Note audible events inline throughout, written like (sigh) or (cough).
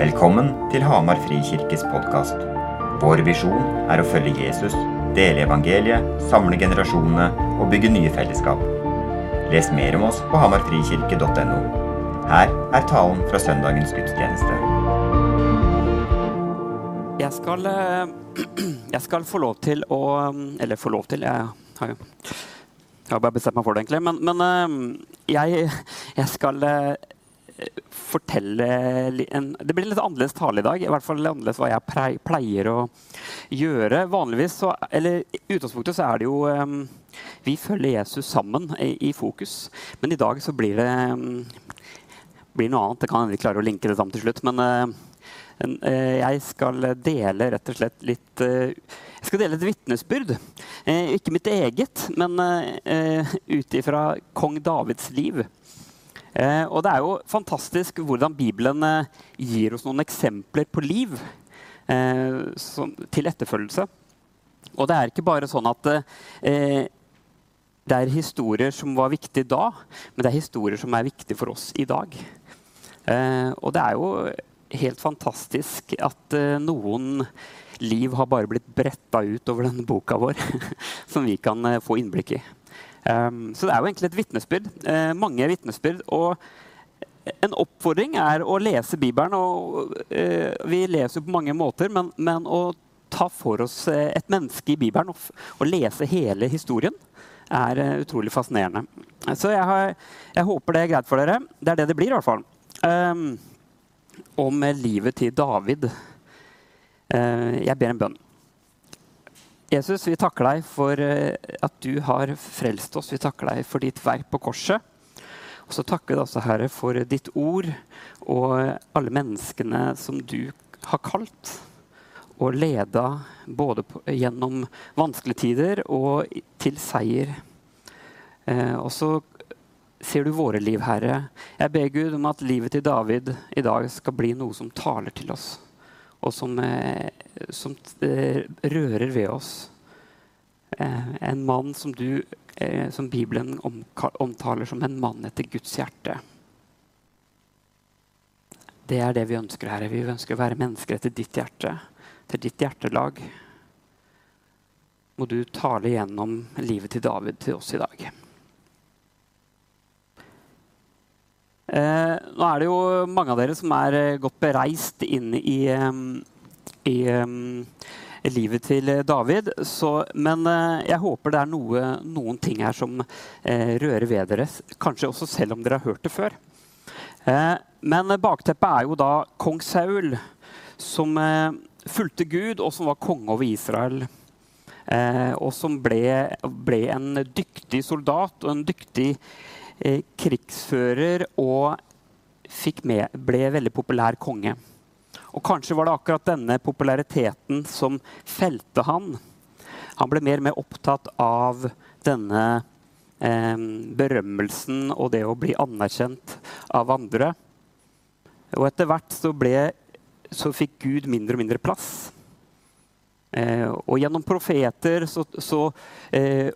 Velkommen til Hamar Frikirkes podkast. Vår visjon er å følge Jesus, dele evangeliet, samle generasjonene og bygge nye fellesskap. Les mer om oss på hamarfrikirke.no. Her er talen fra søndagens gudstjeneste. Jeg skal, eh, (clears throat) jeg skal få lov til å Eller få lov til, jeg har jo jeg har bare bestemt meg for det, egentlig. Men, men eh, jeg, jeg, skal eh, fortelle en, Det blir litt annerledes tale i dag. I hvert fall annerledes hva jeg pleier å gjøre. Vanligvis, så, eller I utgangspunktet så er det jo um, Vi følger Jesus sammen i, i, fokus. Men i dag så blir det um, blir noe annet. Jeg kan ikke klare å linke det sammen til slutt. Men uh, jeg skal dele rett og slett litt uh, jeg skal dele et vitnesbyrd. Eh, ikke mitt eget, men eh, ut ifra kong Davids liv. Eh, og det er jo fantastisk hvordan Bibelen eh, gir oss noen eksempler på liv eh, som, til etterfølgelse. Og det er ikke bare sånn at eh, det er historier som var viktige da, men det er historier som er viktige for oss i dag. og det er jo helt fantastisk at noen liv har bare blitt bretta ut over denne boka vår, (laughs) som vi kan få innblikk i. Um, så det er jo egentlig et vitnesbyrd. Uh, mange vitnesbyrd. Og en oppfordring er å lese Bibelen. og uh, Vi leser jo på mange måter, men, men, å ta for oss et menneske i Bibelen og, og lese hele historien er utrolig fascinerende. Så jeg, har, jeg, håper det er greit for dere. Det er det det blir, i hvert fall. Um, om livet til David. Uh, jeg ber en bønn. Jesus, vi takker deg for eh, at du har frelst oss. Vi takker deg for ditt verk på korset. Og så takker vi deg også, Herre, for ditt ord og alle menneskene som du har kalt og leda både gjennom vanskelige tider og til seier. Eh, og så ser du våre liv, Herre. Jeg ber Gud om at livet til David i dag skal bli noe som taler til oss og som, eh, som eh, rører ved oss. Eh, en mann som du, som Bibelen omtaler som en mann etter Guds hjerte. Det er det vi ønsker, Herre. Vi ønsker å være mennesker etter ditt hjerte, til ditt hjertelag. Må du tale gjennom livet til David til oss i dag. Eh, nå er det jo mange av dere som er eh, godt bereist inn i, i i livet til David. Så, men eh, jeg håper det er noe, noen ting her som eh, rører ved dere. Kanskje også selv om dere har hørt det før. Eh, men bakteppet er jo da kong Saul, som eh, fulgte Gud, og som var konge over Israel. og som ble, ble, en dyktig soldat og en dyktig eh, krigsfører og med, ble veldig populær konge. Og kanskje var det akkurat denne populariteten som felte han. Han ble mer og mer opptatt av denne eh, berømmelsen og det å bli anerkjent av andre. Og etter hvert så, ble, så fikk Gud mindre og mindre plass. Eh, og gjennom profeter så, så, eh,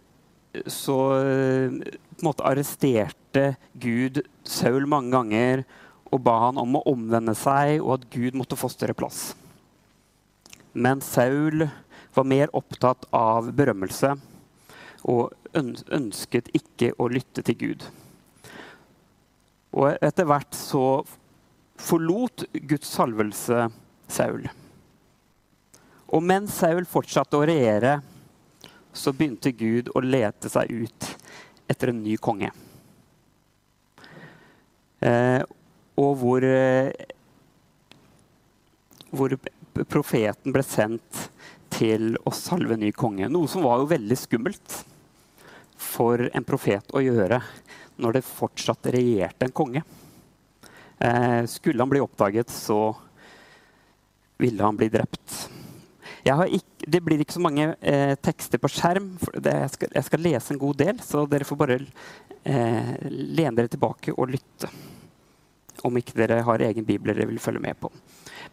så eh, på en måte arresterte Gud Saul mange ganger og ba han om å omvende seg, og at Gud måtte få større plass. Men Saul var mer opptatt av berømmelse og ønsket ikke å lytte til Gud. Og etter hvert så forlot Guds salvelse Saul. Og mens Saul fortsatte å regjere, så begynte Gud å lete seg ut etter en ny konge. Eh, og hvor, eh, hvor profeten ble sendt til å salve ny konge. Noe som var jo veldig skummelt for en profet å gjøre når det fortsatt regjerte en konge. Eh, skulle han bli oppdaget, så ville han bli drept. Ikke, det blir ikke så mange eh, tekster på skjerm. Det, jeg, skal, jeg, skal, lese en god del, så dere får bare eh, lene dere tilbake og lytte. Om ikke dere har egen bibel dere vil følge med på.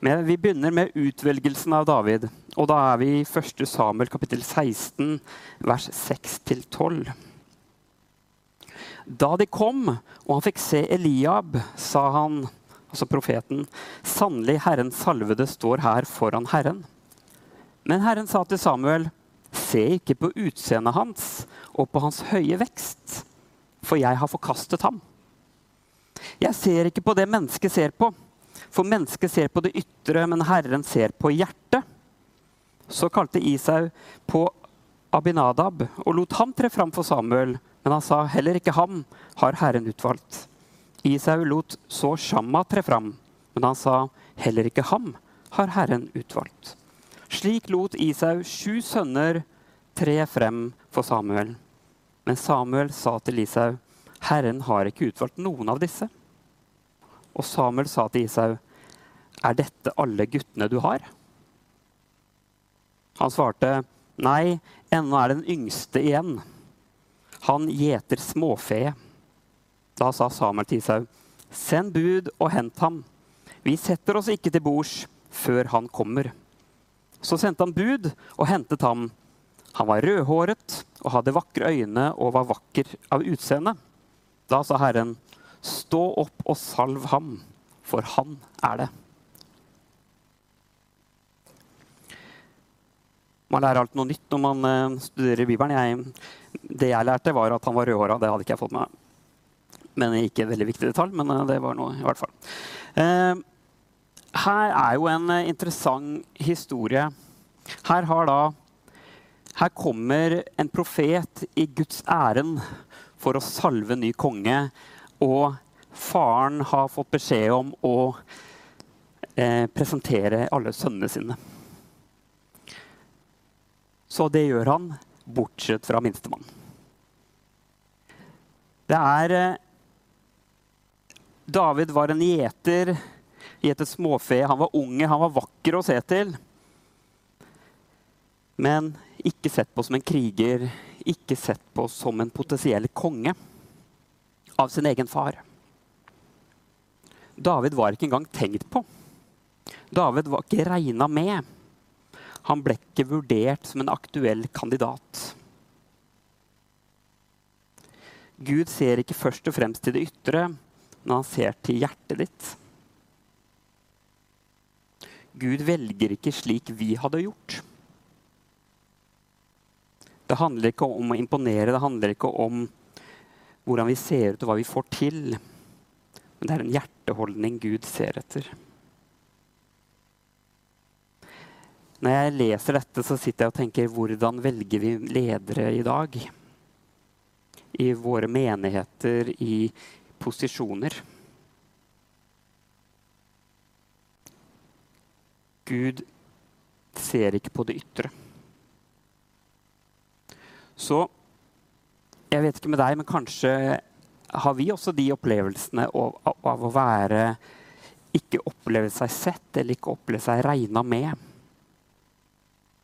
Men Vi begynner med utvelgelsen av David. og Da er vi i 1. Samuel kapittel 16, vers 6-12. Da de kom og han fikk se Eliab, sa han altså profeten, sannelig Herrens salvede står her foran Herren. Men Herren sa til Samuel, se ikke på utseendet hans og på hans høye vekst, for jeg har forkastet ham. Jeg ser ikke på det mennesket ser på, for mennesket ser på det ytre, men Herren ser på hjertet. Så kalte Isau på Abinadab og lot ham tre fram for Samuel, men han sa heller ikke ham har Herren utvalgt. Isau lot så Shamma tre fram, men han sa heller ikke ham har Herren utvalgt. Slik lot Isau sju sønner tre frem for Samuel. Men Samuel sa til Isau, Herren har ikke utvalgt noen av disse. Og Samuel sa til Isau, er dette alle guttene du har? Han svarte, nei, ennå er den yngste igjen. Han gjeter småfe. Da sa Samuel til Isau, send bud og hent ham. Vi setter oss ikke til bords før han kommer. Så sendte han bud og hentet ham. Han var rødhåret og hadde vakre øyne og var vakker av utseende. Da sa Herren, stå opp og salv ham, for han er det. Man lærer alt noe nytt når man uh, studerer Bibelen. Jeg, det jeg lærte, var at han var rødhåra. Det hadde ikke jeg fått med meg men ikke en veldig viktig detalj. Men eh, det var noe i hvert fall. Eh, her er jo en eh, interessant historie. Her, da, her kommer en profet i Guds ærend for å salve ny konge. Og faren har fått beskjed om å eh, presentere alle sønnene sine. Så det gjør han, bortsett fra minstemann. Det er David var en gjeter, gjetet småfe. Han var unge, han var vakker å se til. Men ikke sett på som en kriger, ikke sett på som en potensiell konge av sin egen far. David var ikke engang tenkt på. David var ikke regna med. Han ble ikke vurdert som en aktuell kandidat. Gud ser ikke først og fremst til det ytre, men han ser til hjertet ditt. Gud velger ikke slik vi hadde gjort. Det handler ikke om å imponere, det handler ikke om hvordan vi ser ut og hva vi får til. Men det er en hjerteholdning Gud ser etter. Når jeg leser dette, så sitter jeg og tenker hvordan velger vi ledere i dag? I våre menigheter, i posisjoner. Gud ser ikke på det ytre. Så jeg vet ikke med deg, men kanskje har vi også de opplevelsene av, av å være Ikke oppleve seg sett eller ikke oppleve seg regna med.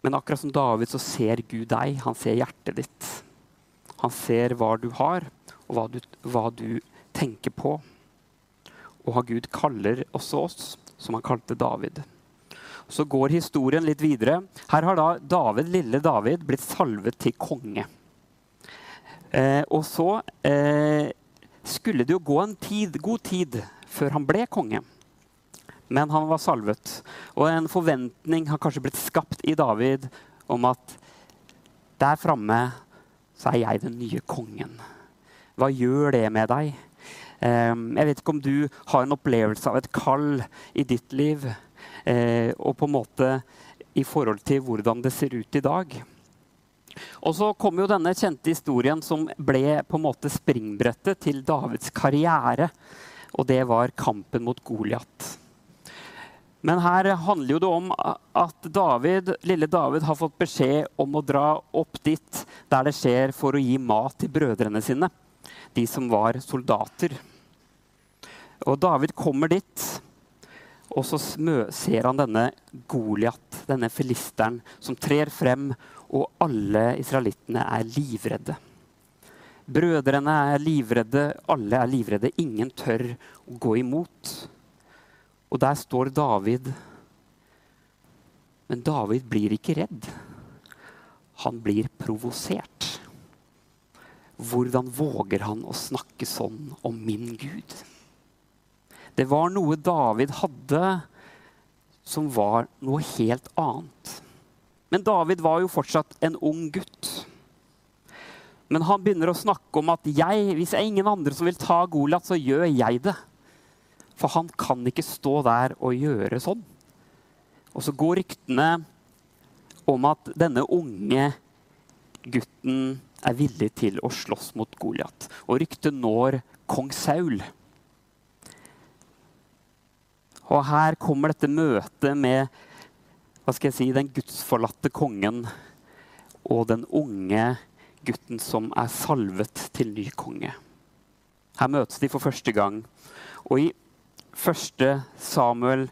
Men akkurat som David så ser Gud deg. Han ser hjertet ditt. Han ser hva du har, og hva du, hva du tenker på. Og Gud kaller også oss, som han kalte David. Så går historien litt videre. Her har da David, lille David blitt salvet til konge. Eh, og så eh, skulle det jo gå en tid, god tid før han ble konge. Men han var salvet. Og en forventning har kanskje blitt skapt i David om at der framme så er jeg den nye kongen. Hva gjør det med deg? Ehm, jeg vet ikke om du har en opplevelse av et kall i ditt liv. Eh, og på en måte i forhold til hvordan det ser ut i dag. Og så kom jo denne kjente historien som ble på en måte springbrettet til Davids karriere. Og det var kampen mot Goliat. Men her handler jo det om at David, lille David har fått beskjed om å dra opp dit der det skjer, for å gi mat til brødrene sine de som var soldater. Og David kommer dit, og så ser han denne Goliat, denne filisteren, som trer frem, og alle israelittene er livredde. Brødrene er livredde, alle er livredde. Ingen tør å gå imot. Og der står David. Men David blir ikke redd. Han blir provosert. Hvordan våger han å snakke sånn om min Gud? Det var noe David hadde som var noe helt annet. Men David var jo fortsatt en ung gutt. Men han begynner å snakke om at jeg, hvis det er ingen andre som vil ta Goliat, så gjør jeg det. For han kan ikke stå der og gjøre sånn. Og så går ryktene om at denne unge gutten er villig til å slåss mot Goliat. Og ryktet når kong Saul. Og her kommer dette møtet med hva skal jeg si, den gudsforlatte kongen og den unge gutten som er salvet til ny konge. Her møtes de for første gang. Og i 1. Samuel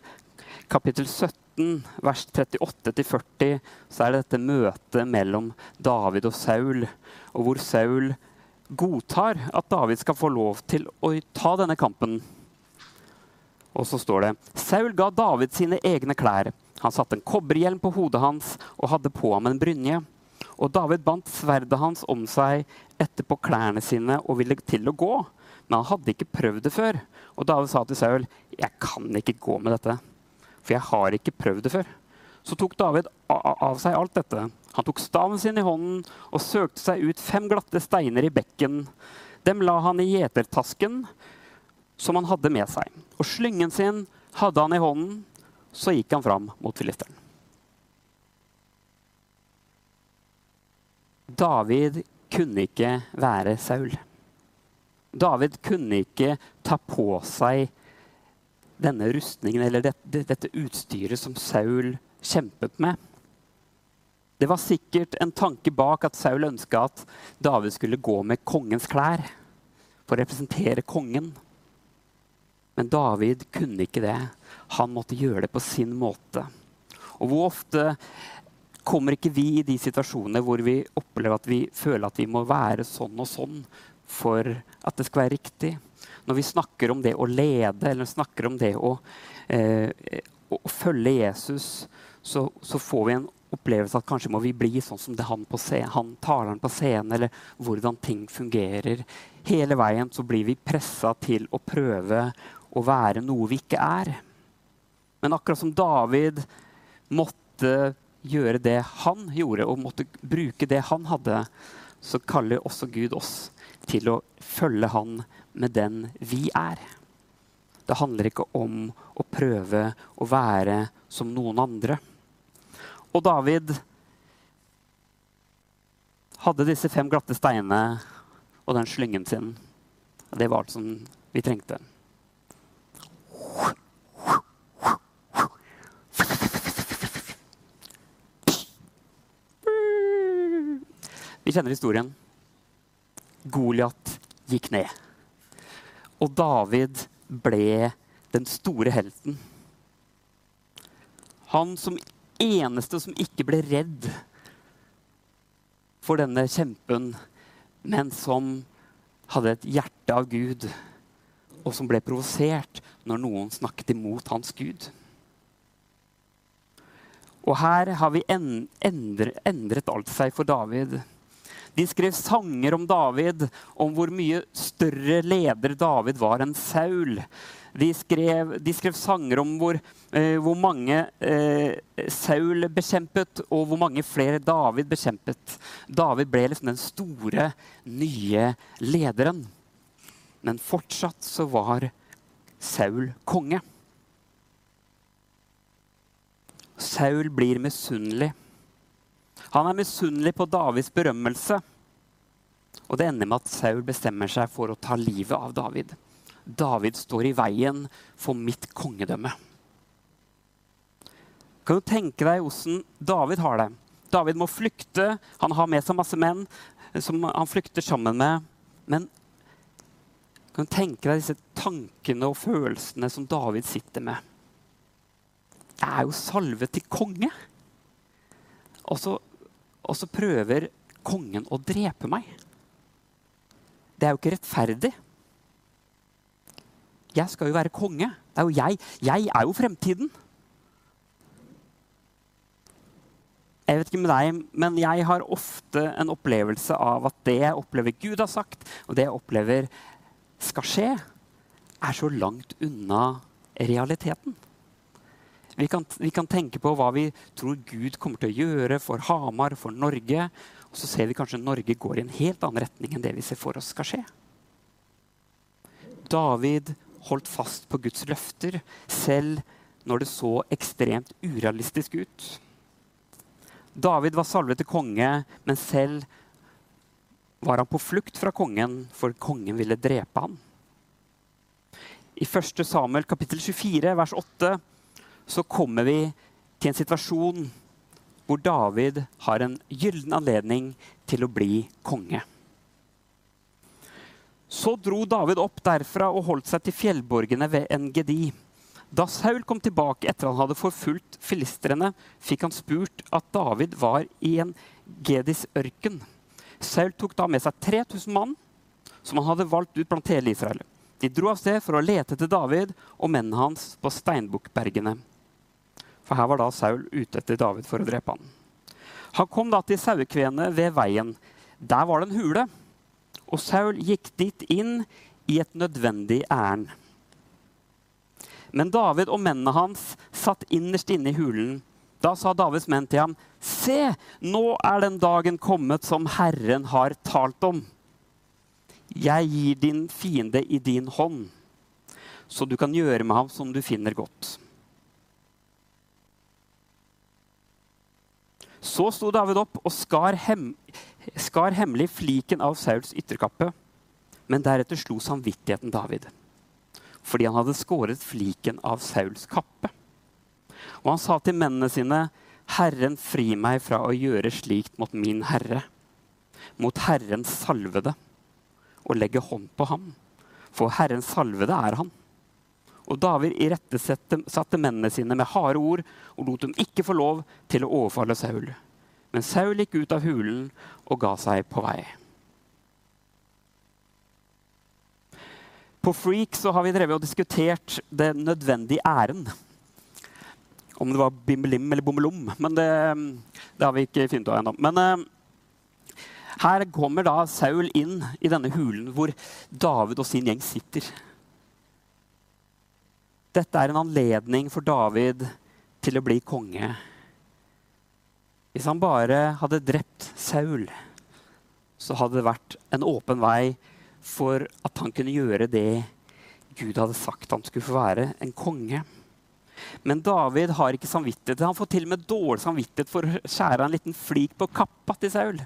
kapittel 17, vers 38-40, så er det dette møtet mellom David og Saul, og hvor Saul godtar at David skal få lov til å ta denne kampen. Og så står det Saul ga David sine egne klær. Han satte en kobberhjelm på hodet hans og hadde på ham en brynje. Og David bandt sverdet hans om seg etterpå klærne sine og ville til å gå. Men han hadde ikke prøvd det før. Og David sa til Saul, 'Jeg kan ikke gå med dette, for jeg har ikke prøvd det før.' Så tok David av seg alt dette. Han tok staven sin i hånden og søkte seg ut fem glatte steiner i bekken. Dem la han i gjetertasken som han hadde med seg. Og slyngen sin hadde han i hånden. Så gikk han fram mot filisteren. David kunne ikke være Saul. David kunne ikke ta på seg denne rustningen eller dette, dette utstyret som Saul kjempet med. Det var sikkert en tanke bak at Saul ønska at David skulle gå med kongens klær for å representere kongen. Men David kunne ikke det. Han måtte gjøre det på sin måte. Og hvor ofte kommer ikke vi i de situasjonene hvor vi opplever at vi føler at vi må være sånn og sånn for at det skal være riktig? Når vi snakker om det å lede, eller snakker om det å, eh, å følge Jesus, så, så, får vi en opplevelse at kanskje må vi bli sånn som det han, på scenen, han taleren på scenen, eller hvordan ting fungerer. Hele veien så blir vi pressa til å prøve å være noe vi ikke er. Men akkurat som David måtte gjøre det han gjorde, og måtte bruke det han hadde, så kaller også Gud oss til å følge han med den vi er. Det handler ikke om å prøve å være som noen andre. Og David hadde disse fem glatte steinene og den slyngen sin. Det var alt som vi trengte. Vi kjenner historien. Goliat gikk ned. Og David ble den store helten. Han som eneste som ikke ble redd for denne kjempen, men som hadde et hjerte av Gud, og som ble provosert når noen snakket imot hans Gud. Og her har vi endret, endret alt seg for David. De skrev sanger om David, om hvor mye større leder David var enn Saul. De skrev, de skrev sanger om hvor, eh, hvor mange eh, Saul bekjempet, og hvor mange flere David bekjempet. David ble liksom den store, nye lederen. Men fortsatt så var Saul konge. Saul blir misunnelig. Han er misunnelig på Davids berømmelse. Og det ender med at Saul bestemmer seg for å ta livet av David. David står i veien for mitt kongedømme. Kan du tenke deg åssen David har det? David må flykte. Han har med seg masse menn som han flykter sammen med. Men kan du tenke deg disse tankene og følelsene som David sitter med? Jeg er jo salvet til konge. Og så og så prøver kongen å drepe meg. Det er jo ikke rettferdig. Jeg skal jo være konge. Det er jo jeg. Jeg er jo fremtiden. Jeg vet ikke med deg, men jeg har ofte en opplevelse av at det jeg opplever Gud har sagt, og det jeg opplever skal skje, er så langt unna realiteten. Vi kan, vi kan, tenke på hva vi tror Gud kommer til å gjøre for Hamar, for Norge. Og så ser vi kanskje Norge går i en helt annen retning enn det vi ser for oss skal skje. David holdt fast på Guds løfter, selv når det så ekstremt urealistisk ut. David var salvet til konge, men selv var han på flukt fra kongen, for kongen ville drepe ham. I 1. Samuel kapittel 24, vers 8, så kommer vi til en situasjon hvor David har en gyllen anledning til å bli konge. Så dro David opp derfra og holdt seg til fjellborgene ved Engedi. Da Saul kom tilbake etter han hadde forfulgt filistrene, fikk han spurt at David var i en Gedis ørken. Saul tok da med seg 3000 mann, som han hadde valgt ut blant hele Israel. De dro av sted for å lete etter David og mennene hans på Steinbukkbergene. For her var da Saul ute etter David for å drepe ham. Han kom da til sauekvenet ved veien. Der var det en hule og Saul gikk dit inn i et nødvendig ærend. Men David og mennene hans satt innerst inne i hulen. Da sa Davids menn til ham, Se, nå er den dagen kommet som Herren har talt om. Jeg gir din fiende i din hånd, så du kan gjøre med ham som du finner godt. Så sto David opp og skar hem skar hemmelig fliken av Sauls ytterkappe. Men deretter slo samvittigheten David, fordi han hadde skåret fliken av Sauls kappe. Og han sa til mennene sine, Herren fri meg fra å gjøre slikt mot min herre, mot Herrens salvede, og legge hånd på ham. For Herrens salvede er han. Og David irettesatte mennene sine med harde ord og lot dem ikke få lov til å overfalle Saul. Men Saul gikk ut av hulen og ga seg på vei. På Freak så har vi drevet og diskutert den nødvendige æren. Om det var bimmelim eller bommelom. Men det, det, har vi ikke funnet av ennå. Men uh, her kommer da Saul inn i denne hulen hvor David og sin gjeng sitter. Dette er en anledning for David til å bli konge hvis han bare hadde drept Saul, så hadde det vært en åpen vei for at han kunne gjøre det Gud hadde sagt han skulle få være, en konge. Men David har ikke samvittighet. Han får til og med dårlig samvittighet for å skjære en liten flik på kappa til Saul.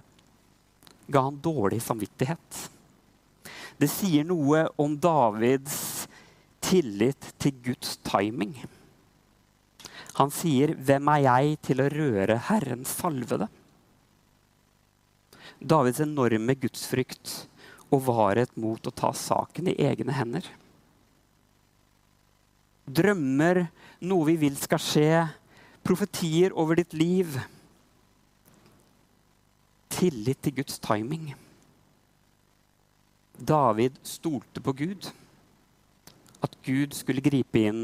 Ga han dårlig samvittighet. Det sier noe om Davids tillit til Guds timing. Han sier, 'Hvem er jeg til å røre Herrens salvede?' Davids enorme gudsfrykt og varhet mot å ta saken i egne hender. Drømmer, noe vi vil skal skje, profetier over ditt liv. Tillit til Guds timing. David stolte på Gud. At Gud skulle gripe inn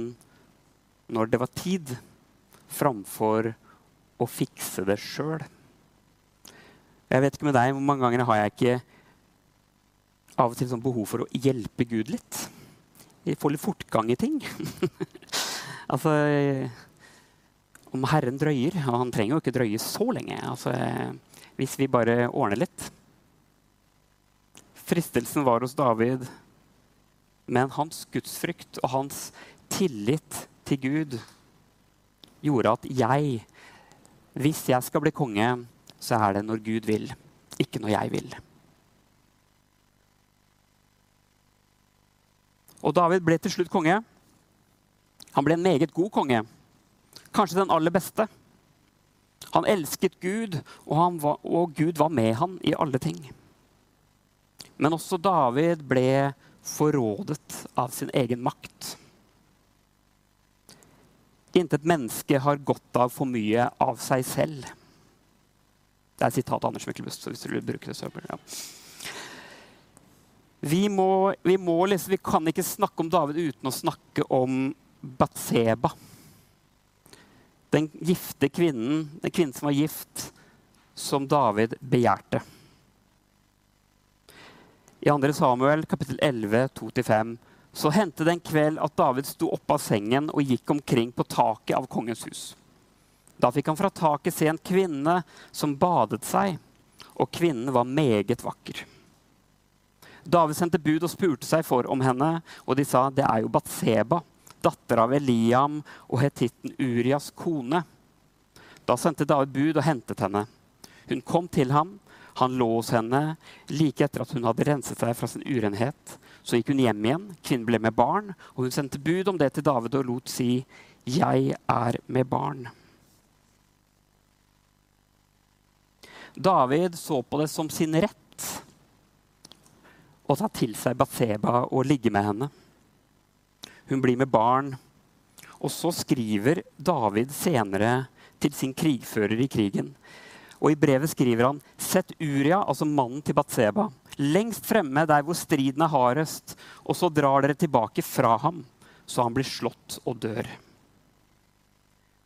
når det var tid framfor å fikse det sjøl. Jeg vet ikke med deg, hvor mange ganger har jeg ikke av og til sånn behov for å hjelpe Gud litt? Jeg får litt fortgang i ting. (laughs) altså Om Herren drøyer Og han trenger jo ikke drøye så lenge. Altså, hvis vi bare ordner litt. Fristelsen var hos David, men hans gudsfrykt og hans tillit til Gud gjorde at jeg, hvis jeg skal bli konge, så er det når Gud vil, ikke når jeg vil. Og David ble til slutt konge. Han ble en meget god konge. Kanskje den aller beste. Han elsket Gud, og, var, og Gud var med han i alle ting. Men også David ble forrådet av sin egen makt. Intet menneske har godt av for mye av seg selv. Det er et sitat av Anders Myklebust. hvis du vil bruke det så, ja. Vi, må, vi, må liksom, vi kan ikke snakke om David uten å snakke om Batseba. Den gifte kvinnen, den kvinnen som var gift, som David begjærte. I 2. Samuel kapittel 11, 2-5 Så hendte det en kveld at David sto opp av sengen og gikk omkring på taket av kongens hus. Da fikk han fra taket se en kvinne som badet seg, og kvinnen var meget vakker. David sendte bud og spurte seg for om henne, og de sa det er jo Batseba, datter av Eliam og hetitten Urias kone. Da sendte David bud og hentet henne. Hun kom til ham. Han lå hos henne. Like etter at hun hadde renset seg fra sin urenhet, så gikk hun hjem igjen. Kvinnen ble med barn, og hun sendte bud om det til David og lot si, 'Jeg er med barn'. David så på det som sin rett å ta til seg Batseba og ligge med henne. Hun blir med barn. Og så skriver David senere til sin krigfører i krigen. Og I brevet skriver han Sett Uria, altså mannen til Batseba, lengst fremme der hvor striden er hardest, og så drar dere tilbake fra ham, så han blir slått og dør.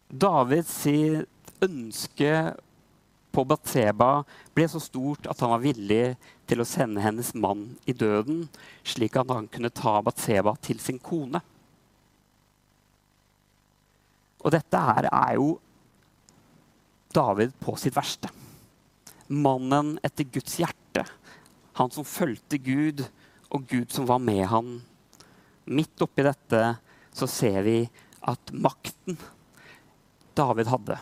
Davids ønske på Batseba ble så stort at han var villig til å sende hennes mann i døden, slik at han kunne ta Batseba til sin kone. Og dette her er jo David på sitt verste. Mannen etter Guds hjerte. Han som fulgte Gud, og Gud som var med han. Midt oppi dette så ser vi at makten David hadde,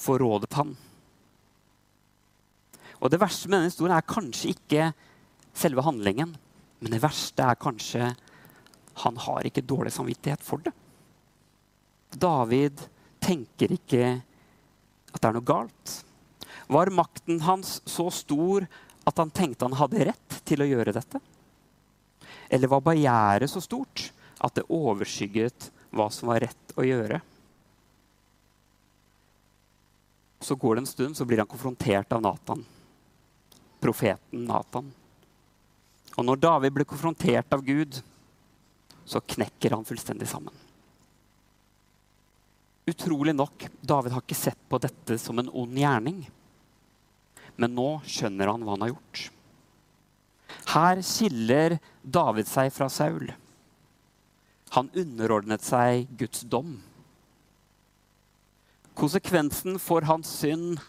forrådet han. Og Det verste med denne historien er kanskje ikke selve handlingen, men det verste er kanskje han har ikke dårlig samvittighet for det. David tenker ikke at det er noe galt. Var makten hans så stor at han tenkte han hadde rett til å gjøre dette? Eller var begjæret så stort at det overskygget hva som var rett å gjøre? Så går det en stund, så blir han konfrontert av Nathan. Profeten Nathan. Og når David blir konfrontert av Gud, så knekker han fullstendig sammen. Utrolig nok, David har ikke sett på dette som en ond gjerning. Men nå skjønner han hva han har gjort. Her skiller David seg fra Saul. Han underordnet seg Guds dom. Konsekvensen for hans synd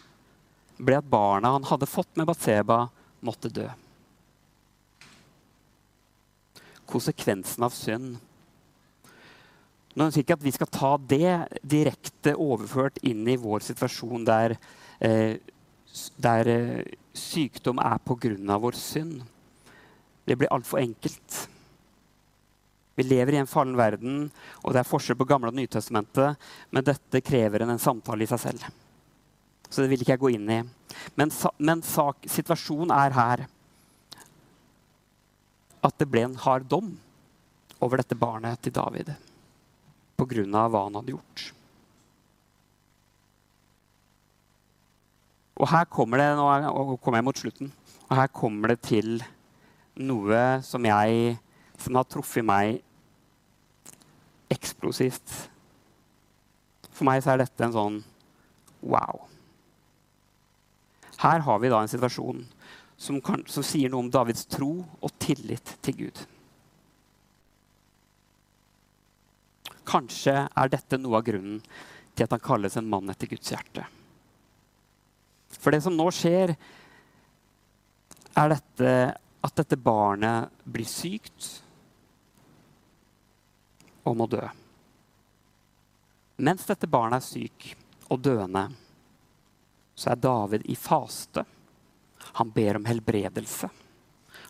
ble at barna han hadde fått med Batseba, måtte dø. Konsekvensen av synd nå ønsker jeg ikke at vi skal ta det direkte overført inn i vår situasjon der, eh, der eh, sykdom er pga. vår synd. Det blir altfor enkelt. Vi lever i en fallen verden, og det er forskjell på Gamle og Nytestamentet, men dette krever en samtale i seg selv. Så det vil ikke jeg gå inn i. Men, men sak, situasjonen er her at det ble en hard dom over dette barnet til David pga. hva han hadde gjort. Og her kommer det, Nå kommer jeg mot slutten. Og her kommer det til noe som jeg som har truffet meg eksplosivt. For meg så er dette en sånn wow. Her har vi da en situasjon som, kan, som sier noe om Davids tro og tillit til Gud. Kanskje er dette noe av grunnen til at han kalles en mann etter Guds hjerte. For det som nå skjer, er dette, at dette barnet blir sykt og må dø. Mens dette barnet er syk og døende, så er David i faste. Han ber om helbredelse.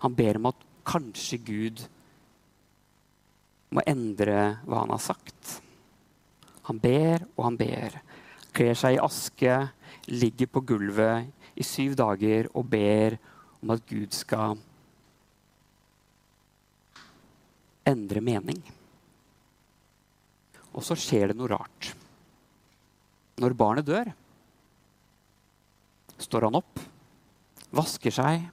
Han ber om at kanskje Gud må endre hva han har sagt. Han ber og han ber. Kler seg i aske, ligger på gulvet i syv dager og ber om at Gud skal endre mening. Og så skjer det noe rart. Når barnet dør, står han opp, vasker seg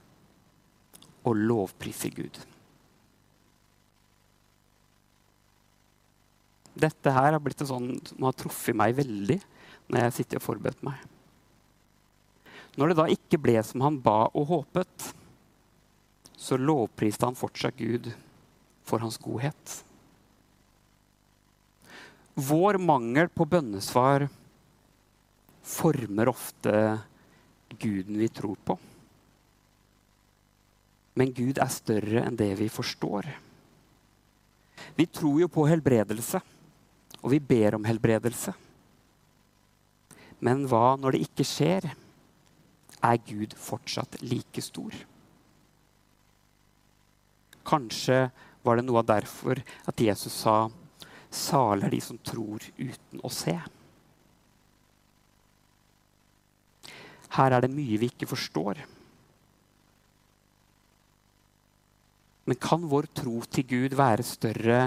og lovpriser Gud. Dette her har blitt en sånn som har truffet meg veldig når jeg sitter og forberedt meg. Når det da ikke ble som han ba og håpet, så lovpriste han fortsatt Gud for hans godhet. Vår mangel på bønnesvar former ofte guden vi tror på. Men Gud er større enn det vi forstår. Vi tror jo på helbredelse, og vi ber om helbredelse. Men hva når det ikke skjer? Er Gud fortsatt like stor? Kanskje var det noe av derfor at Jesus sa Salig er de som tror uten å se. Her er det mye vi ikke forstår. Men kan vår tro til Gud være større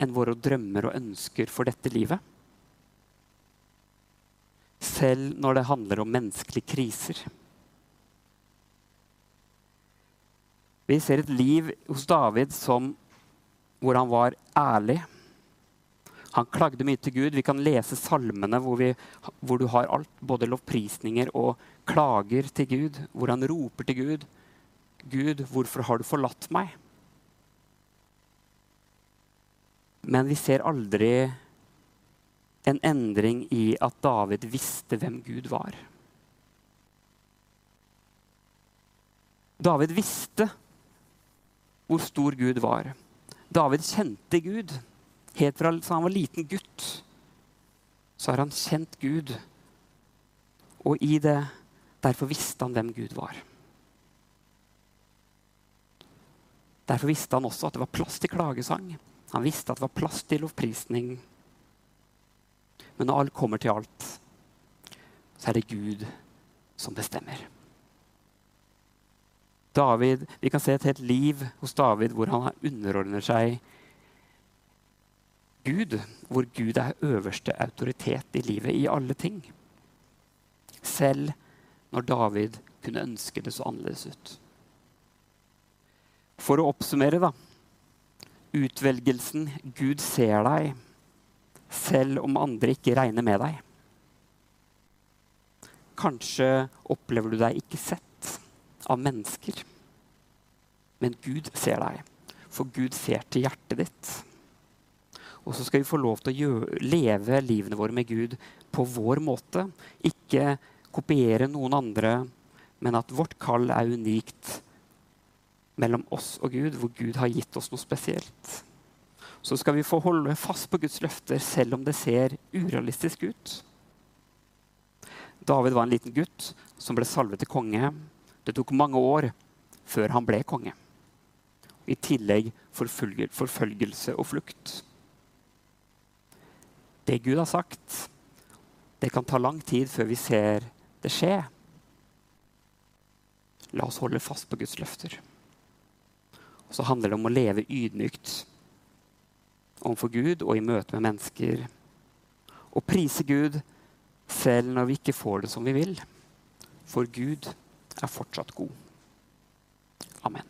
enn våre drømmer og ønsker for dette livet? Selv når det handler om menneskelige kriser. Vi ser et liv hos David som, hvor han var ærlig. Han klagde mye til Gud. Vi kan lese salmene hvor, vi, hvor du har alt, både lovprisninger og klager til Gud, hvor han roper til Gud. Gud, hvorfor har du forlatt meg? Men vi ser aldri en endring i at David visste hvem Gud var. David visste hvor stor Gud var. David kjente Gud. Helt fra han var liten gutt, så har han kjent Gud. Og i det derfor visste han hvem Gud var. Derfor visste han også at det var plass til klagesang. Han visste at det var plass til lovprisning. Men når alt kommer til alt, så er det Gud som bestemmer. David, Vi kan se et helt liv hos David hvor han underordner seg Gud. Hvor Gud er øverste autoritet i livet, i alle ting. Selv når David kunne ønske det så annerledes ut. For å oppsummere, da. Utvelgelsen Gud ser deg, selv om andre ikke regner med deg. Kanskje opplever du deg ikke sett av mennesker. Men Gud ser deg, for Gud ser til hjertet ditt. Og så skal vi få lov til å gjøre, leve livene våre med Gud på vår måte. Ikke kopiere noen andre, men at vårt kall er unikt mellom oss og Gud, hvor Gud har gitt oss noe spesielt. Så skal vi få holde fast på Guds løfter selv om det ser urealistisk ut. David var en liten gutt som ble salvet til konge. Det tok mange år før han ble konge. I tillegg forfølgelse og flukt. Det Gud har sagt, det kan ta lang tid før vi ser det skje. La oss holde fast på Guds løfter. Og så handler det om å leve ydmykt overfor Gud og i møte med mennesker. Og prise Gud selv når vi ikke får det som vi vil. For Gud er fortsatt god. Amen.